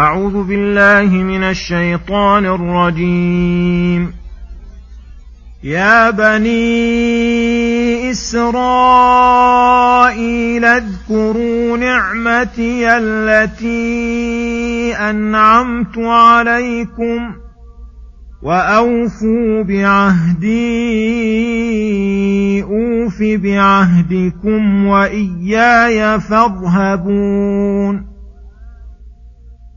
أعوذ بالله من الشيطان الرجيم. يا بني إسرائيل اذكروا نعمتي التي أنعمت عليكم وأوفوا بعهدي أوف بعهدكم وإياي فارهبون.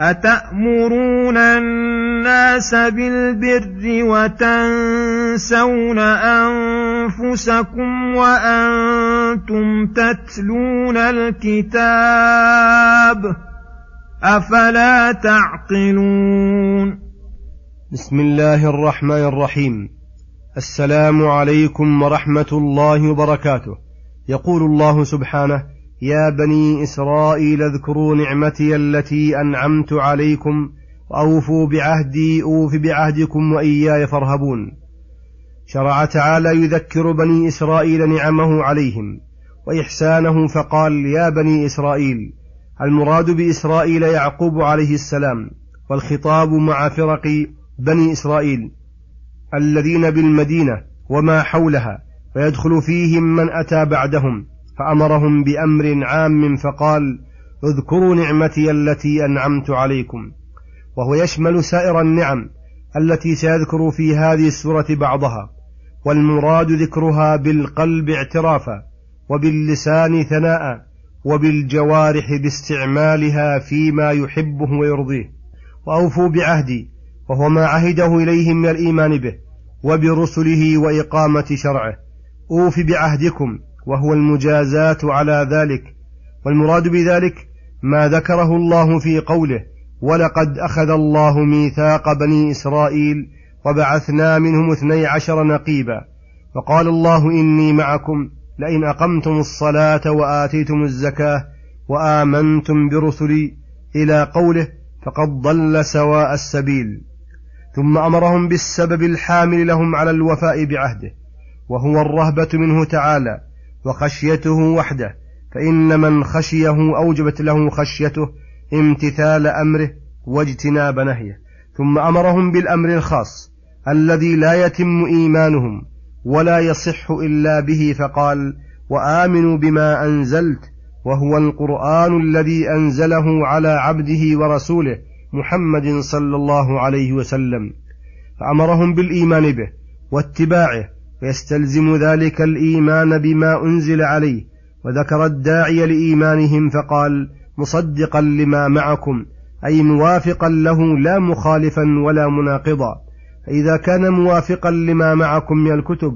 اتامرون الناس بالبر وتنسون انفسكم وأنتم تتلون الكتاب افلا تعقلون بسم الله الرحمن الرحيم السلام عليكم ورحمه الله وبركاته. يقول الله سبحانه يا بني إسرائيل اذكروا نعمتي التي أنعمت عليكم وأوفوا بعهدي أوف بعهدكم وإياي فارهبون. شرع تعالى يذكر بني إسرائيل نعمه عليهم وإحسانه فقال يا بني إسرائيل المراد بإسرائيل يعقوب عليه السلام والخطاب مع فرق بني إسرائيل الذين بالمدينة وما حولها ويدخل فيهم من أتى بعدهم. فأمرهم بأمر عام فقال اذكروا نعمتي التي أنعمت عليكم. وهو يشمل سائر النعم التي سيذكر في هذه السورة بعضها والمراد ذكرها بالقلب اعترافا وباللسان ثناء وبالجوارح باستعمالها فيما يحبه ويرضيه. وأوفوا بعهدي وهو ما عهده اليهم من الإيمان به وبرسله وإقامة شرعه. أوف بعهدكم وهو المجازاة على ذلك والمراد بذلك ما ذكره الله في قوله ولقد أخذ الله ميثاق بني إسرائيل وبعثنا منهم اثني عشر نقيبا وقال الله إني معكم لئن أقمتم الصلاة وآتيتم الزكاة وآمنتم برسلي إلى قوله فقد ضل سواء السبيل ثم أمرهم بالسبب الحامل لهم على الوفاء بعهده وهو الرهبة منه تعالى وخشيته وحده فإن من خشيه أوجبت له خشيته امتثال أمره واجتناب نهيه. ثم أمرهم بالأمر الخاص الذي لا يتم إيمانهم ولا يصح إلا به فقال وآمنوا بما أنزلت وهو القرآن الذي أنزله على عبده ورسوله محمد صلى الله عليه وسلم. فأمرهم بالإيمان به واتباعه فيستلزم ذلك الإيمان بما أنزل عليه. وذكر الداعي لإيمانهم فقال مصدقا لما معكم أي موافقا له لا مخالفا ولا مناقضا. فإذا كان موافقا لما معكم من الكتب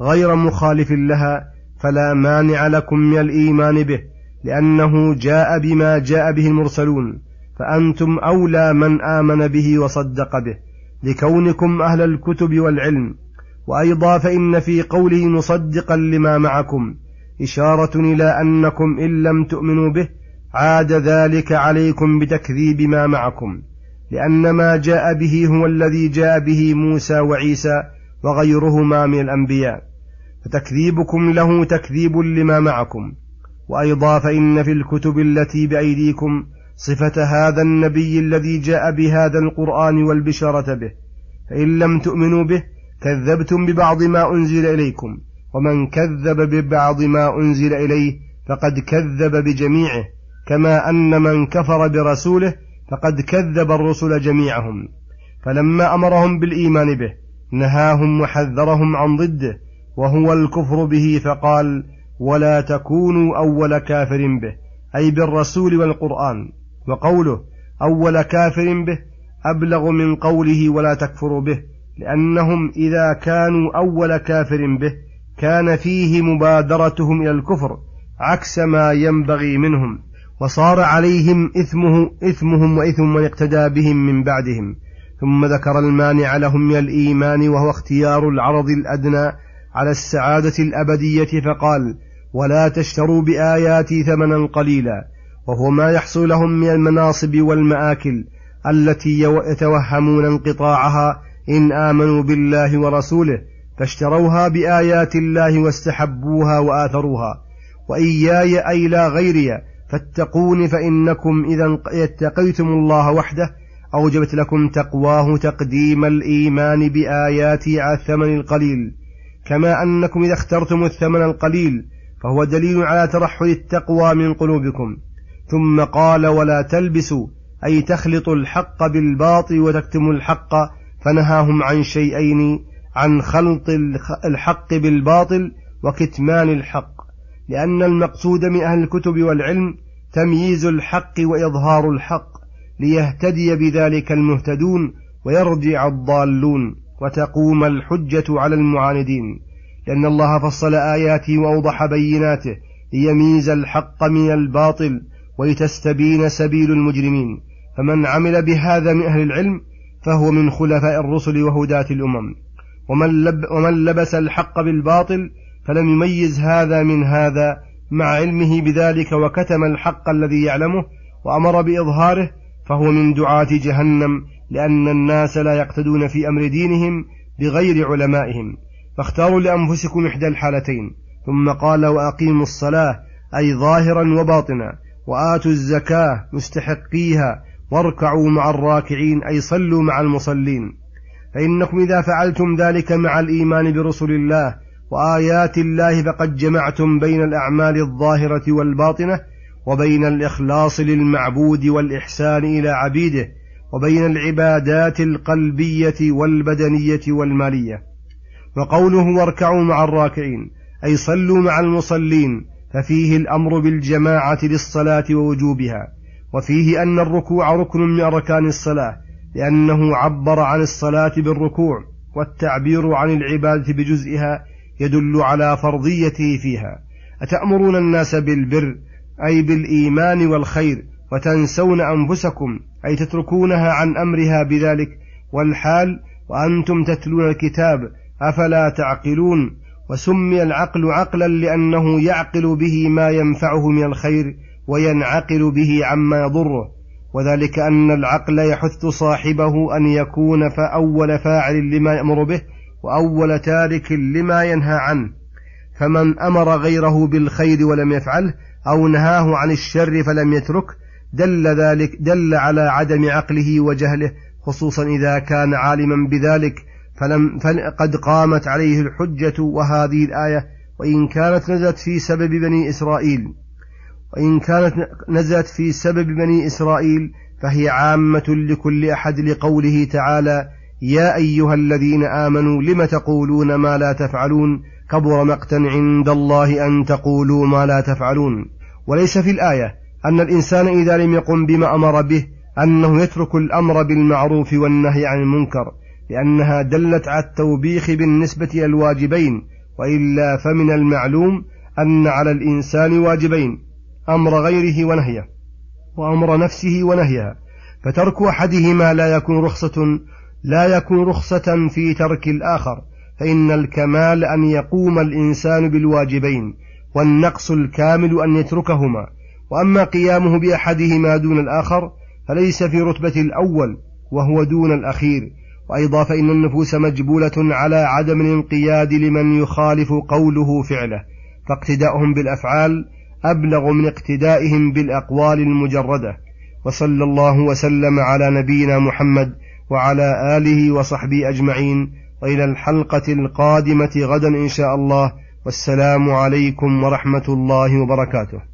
غير مخالف لها فلا مانع لكم من الإيمان به لأنه جاء بما جاء به المرسلون. فأنتم أولى من آمن به وصدق به لكونكم أهل الكتب والعلم. وأيضا فإن في قوله مصدقا لما معكم إشارة إلى أنكم إن لم تؤمنوا به عاد ذلك عليكم بتكذيب ما معكم لأن ما جاء به هو الذي جاء به موسى وعيسى وغيرهما من الأنبياء فتكذيبكم له تكذيب لما معكم وأيضا فإن في الكتب التي بأيديكم صفة هذا النبي الذي جاء بهذا القرآن والبشارة به فإن لم تؤمنوا به كذبتم ببعض ما أنزل إليكم ومن كذب ببعض ما أنزل إليه فقد كذب بجميعه كما أن من كفر برسوله فقد كذب الرسل جميعهم. فلما أمرهم بالإيمان به نهاهم وحذرهم عن ضده وهو الكفر به فقال ولا تكونوا أول كافر به أي بالرسول والقرآن وقوله أول كافر به أبلغ من قوله ولا تكفر به لأنهم إذا كانوا أول كافر به كان فيه مبادرتهم إلى الكفر عكس ما ينبغي منهم وصار عليهم إثمه إثمهم وإثم من اقتدى بهم من بعدهم. ثم ذكر المانع لهم من الإيمان وهو اختيار العرض الأدنى على السعادة الأبدية فقال ولا تشتروا بآياتي ثمنا قليلا وهو ما يحصل لهم من المناصب والمآكل التي يتوهمون انقطاعها إن آمنوا بالله ورسوله فاشتروها بآيات الله واستحبوها وآثروها وإياي أي لا غيري فاتقون فإنكم إذا اتقيتم الله وحده أوجبت لكم تقواه تقديم الإيمان بآياته على الثمن القليل كما أنكم إذا اخترتم الثمن القليل فهو دليل على ترحل التقوى من قلوبكم ثم قال ولا تلبسوا أي تخلطوا الحق بالباطل وتكتموا الحق فنهاهم عن شيئين عن خلط الحق بالباطل وكتمان الحق. لأن المقصود من أهل الكتب والعلم تمييز الحق وإظهار الحق ليهتدي بذلك المهتدون ويرجع الضالون وتقوم الحجة على المعاندين. لأن الله فصل آياته وأوضح بيناته ليميز الحق من الباطل ولتستبين سبيل المجرمين. فمن عمل بهذا من أهل العلم فهو من خلفاء الرسل وهداة الأمم. ومن, لب ومن لبس الحق بالباطل فلم يميز هذا من هذا مع علمه بذلك وكتم الحق الذي يعلمه وأمر بإظهاره فهو من دعاة جهنم لأن الناس لا يقتدون في أمر دينهم بغير علمائهم. فاختاروا لأنفسكم إحدى الحالتين. ثم قال وأقيموا الصلاة أي ظاهرا وباطنا وآتوا الزكاة مستحقيها واركعوا مع الراكعين أي صلوا مع المصلين. فإنكم إذا فعلتم ذلك مع الإيمان برسل الله وآيات الله فقد جمعتم بين الأعمال الظاهرة والباطنة وبين الإخلاص للمعبود والإحسان إلى عبيده وبين العبادات القلبية والبدنية والمالية. وقوله واركعوا مع الراكعين أي صلوا مع المصلين ففيه الأمر بالجماعة للصلاة ووجوبها. وفيه أن الركوع ركن من أركان الصلاة لأنه عبر عن الصلاة بالركوع والتعبير عن العبادة بجزئها يدل على فرضيته فيها. أتأمرون الناس بالبر أي بالإيمان والخير وتنسون أنفسكم أي تتركونها عن أمرها بذلك؟ والحال وأنتم تتلون الكتاب أفلا تعقلون؟ وسمي العقل عقلا لأنه يعقل به ما ينفعه من الخير وينعقل به عما يضره. وذلك أن العقل يحث صاحبه أن يكون فأول فاعل لما يأمر به وأول تارك لما ينهى عنه. فمن أمر غيره بالخير ولم يفعله أو نهاه عن الشر فلم يترك دل ذلك دل على عدم عقله وجهله خصوصا إذا كان عالما بذلك. فلم فقد قامت عليه الحجة وهذه الآية وإن كانت نزلت في سبب بني إسرائيل. وإن كانت نزلت في سبب بني إسرائيل فهي عامة لكل أحد لقوله تعالى يا أيها الذين آمنوا لم تقولون ما لا تفعلون؟ كبر مقتا عند الله أن تقولوا ما لا تفعلون. وليس في الآية أن الإنسان إذا لم يقم بما أمر به أنه يترك الأمر بالمعروف والنهي عن المنكر لأنها دلت على التوبيخ بالنسبة إلى الواجبين وإلا فمن المعلوم أن على الإنسان واجبين. أمر غيره ونهيه وأمر نفسه ونهيها فترك أحدهما لا يكون رخصة لا يكون رخصة في ترك الآخر فإن الكمال أن يقوم الإنسان بالواجبين والنقص الكامل أن يتركهما وأما قيامه بأحدهما دون الآخر فليس في رتبة الأول وهو دون الأخير وأيضا فإن النفوس مجبولة على عدم الانقياد لمن يخالف قوله فعله فاقتداؤهم بالأفعال أبلغ من اقتدائهم بالأقوال المجردة وصلى الله وسلم على نبينا محمد وعلى آله وصحبه أجمعين وإلى الحلقة القادمة غدا إن شاء الله والسلام عليكم ورحمة الله وبركاته.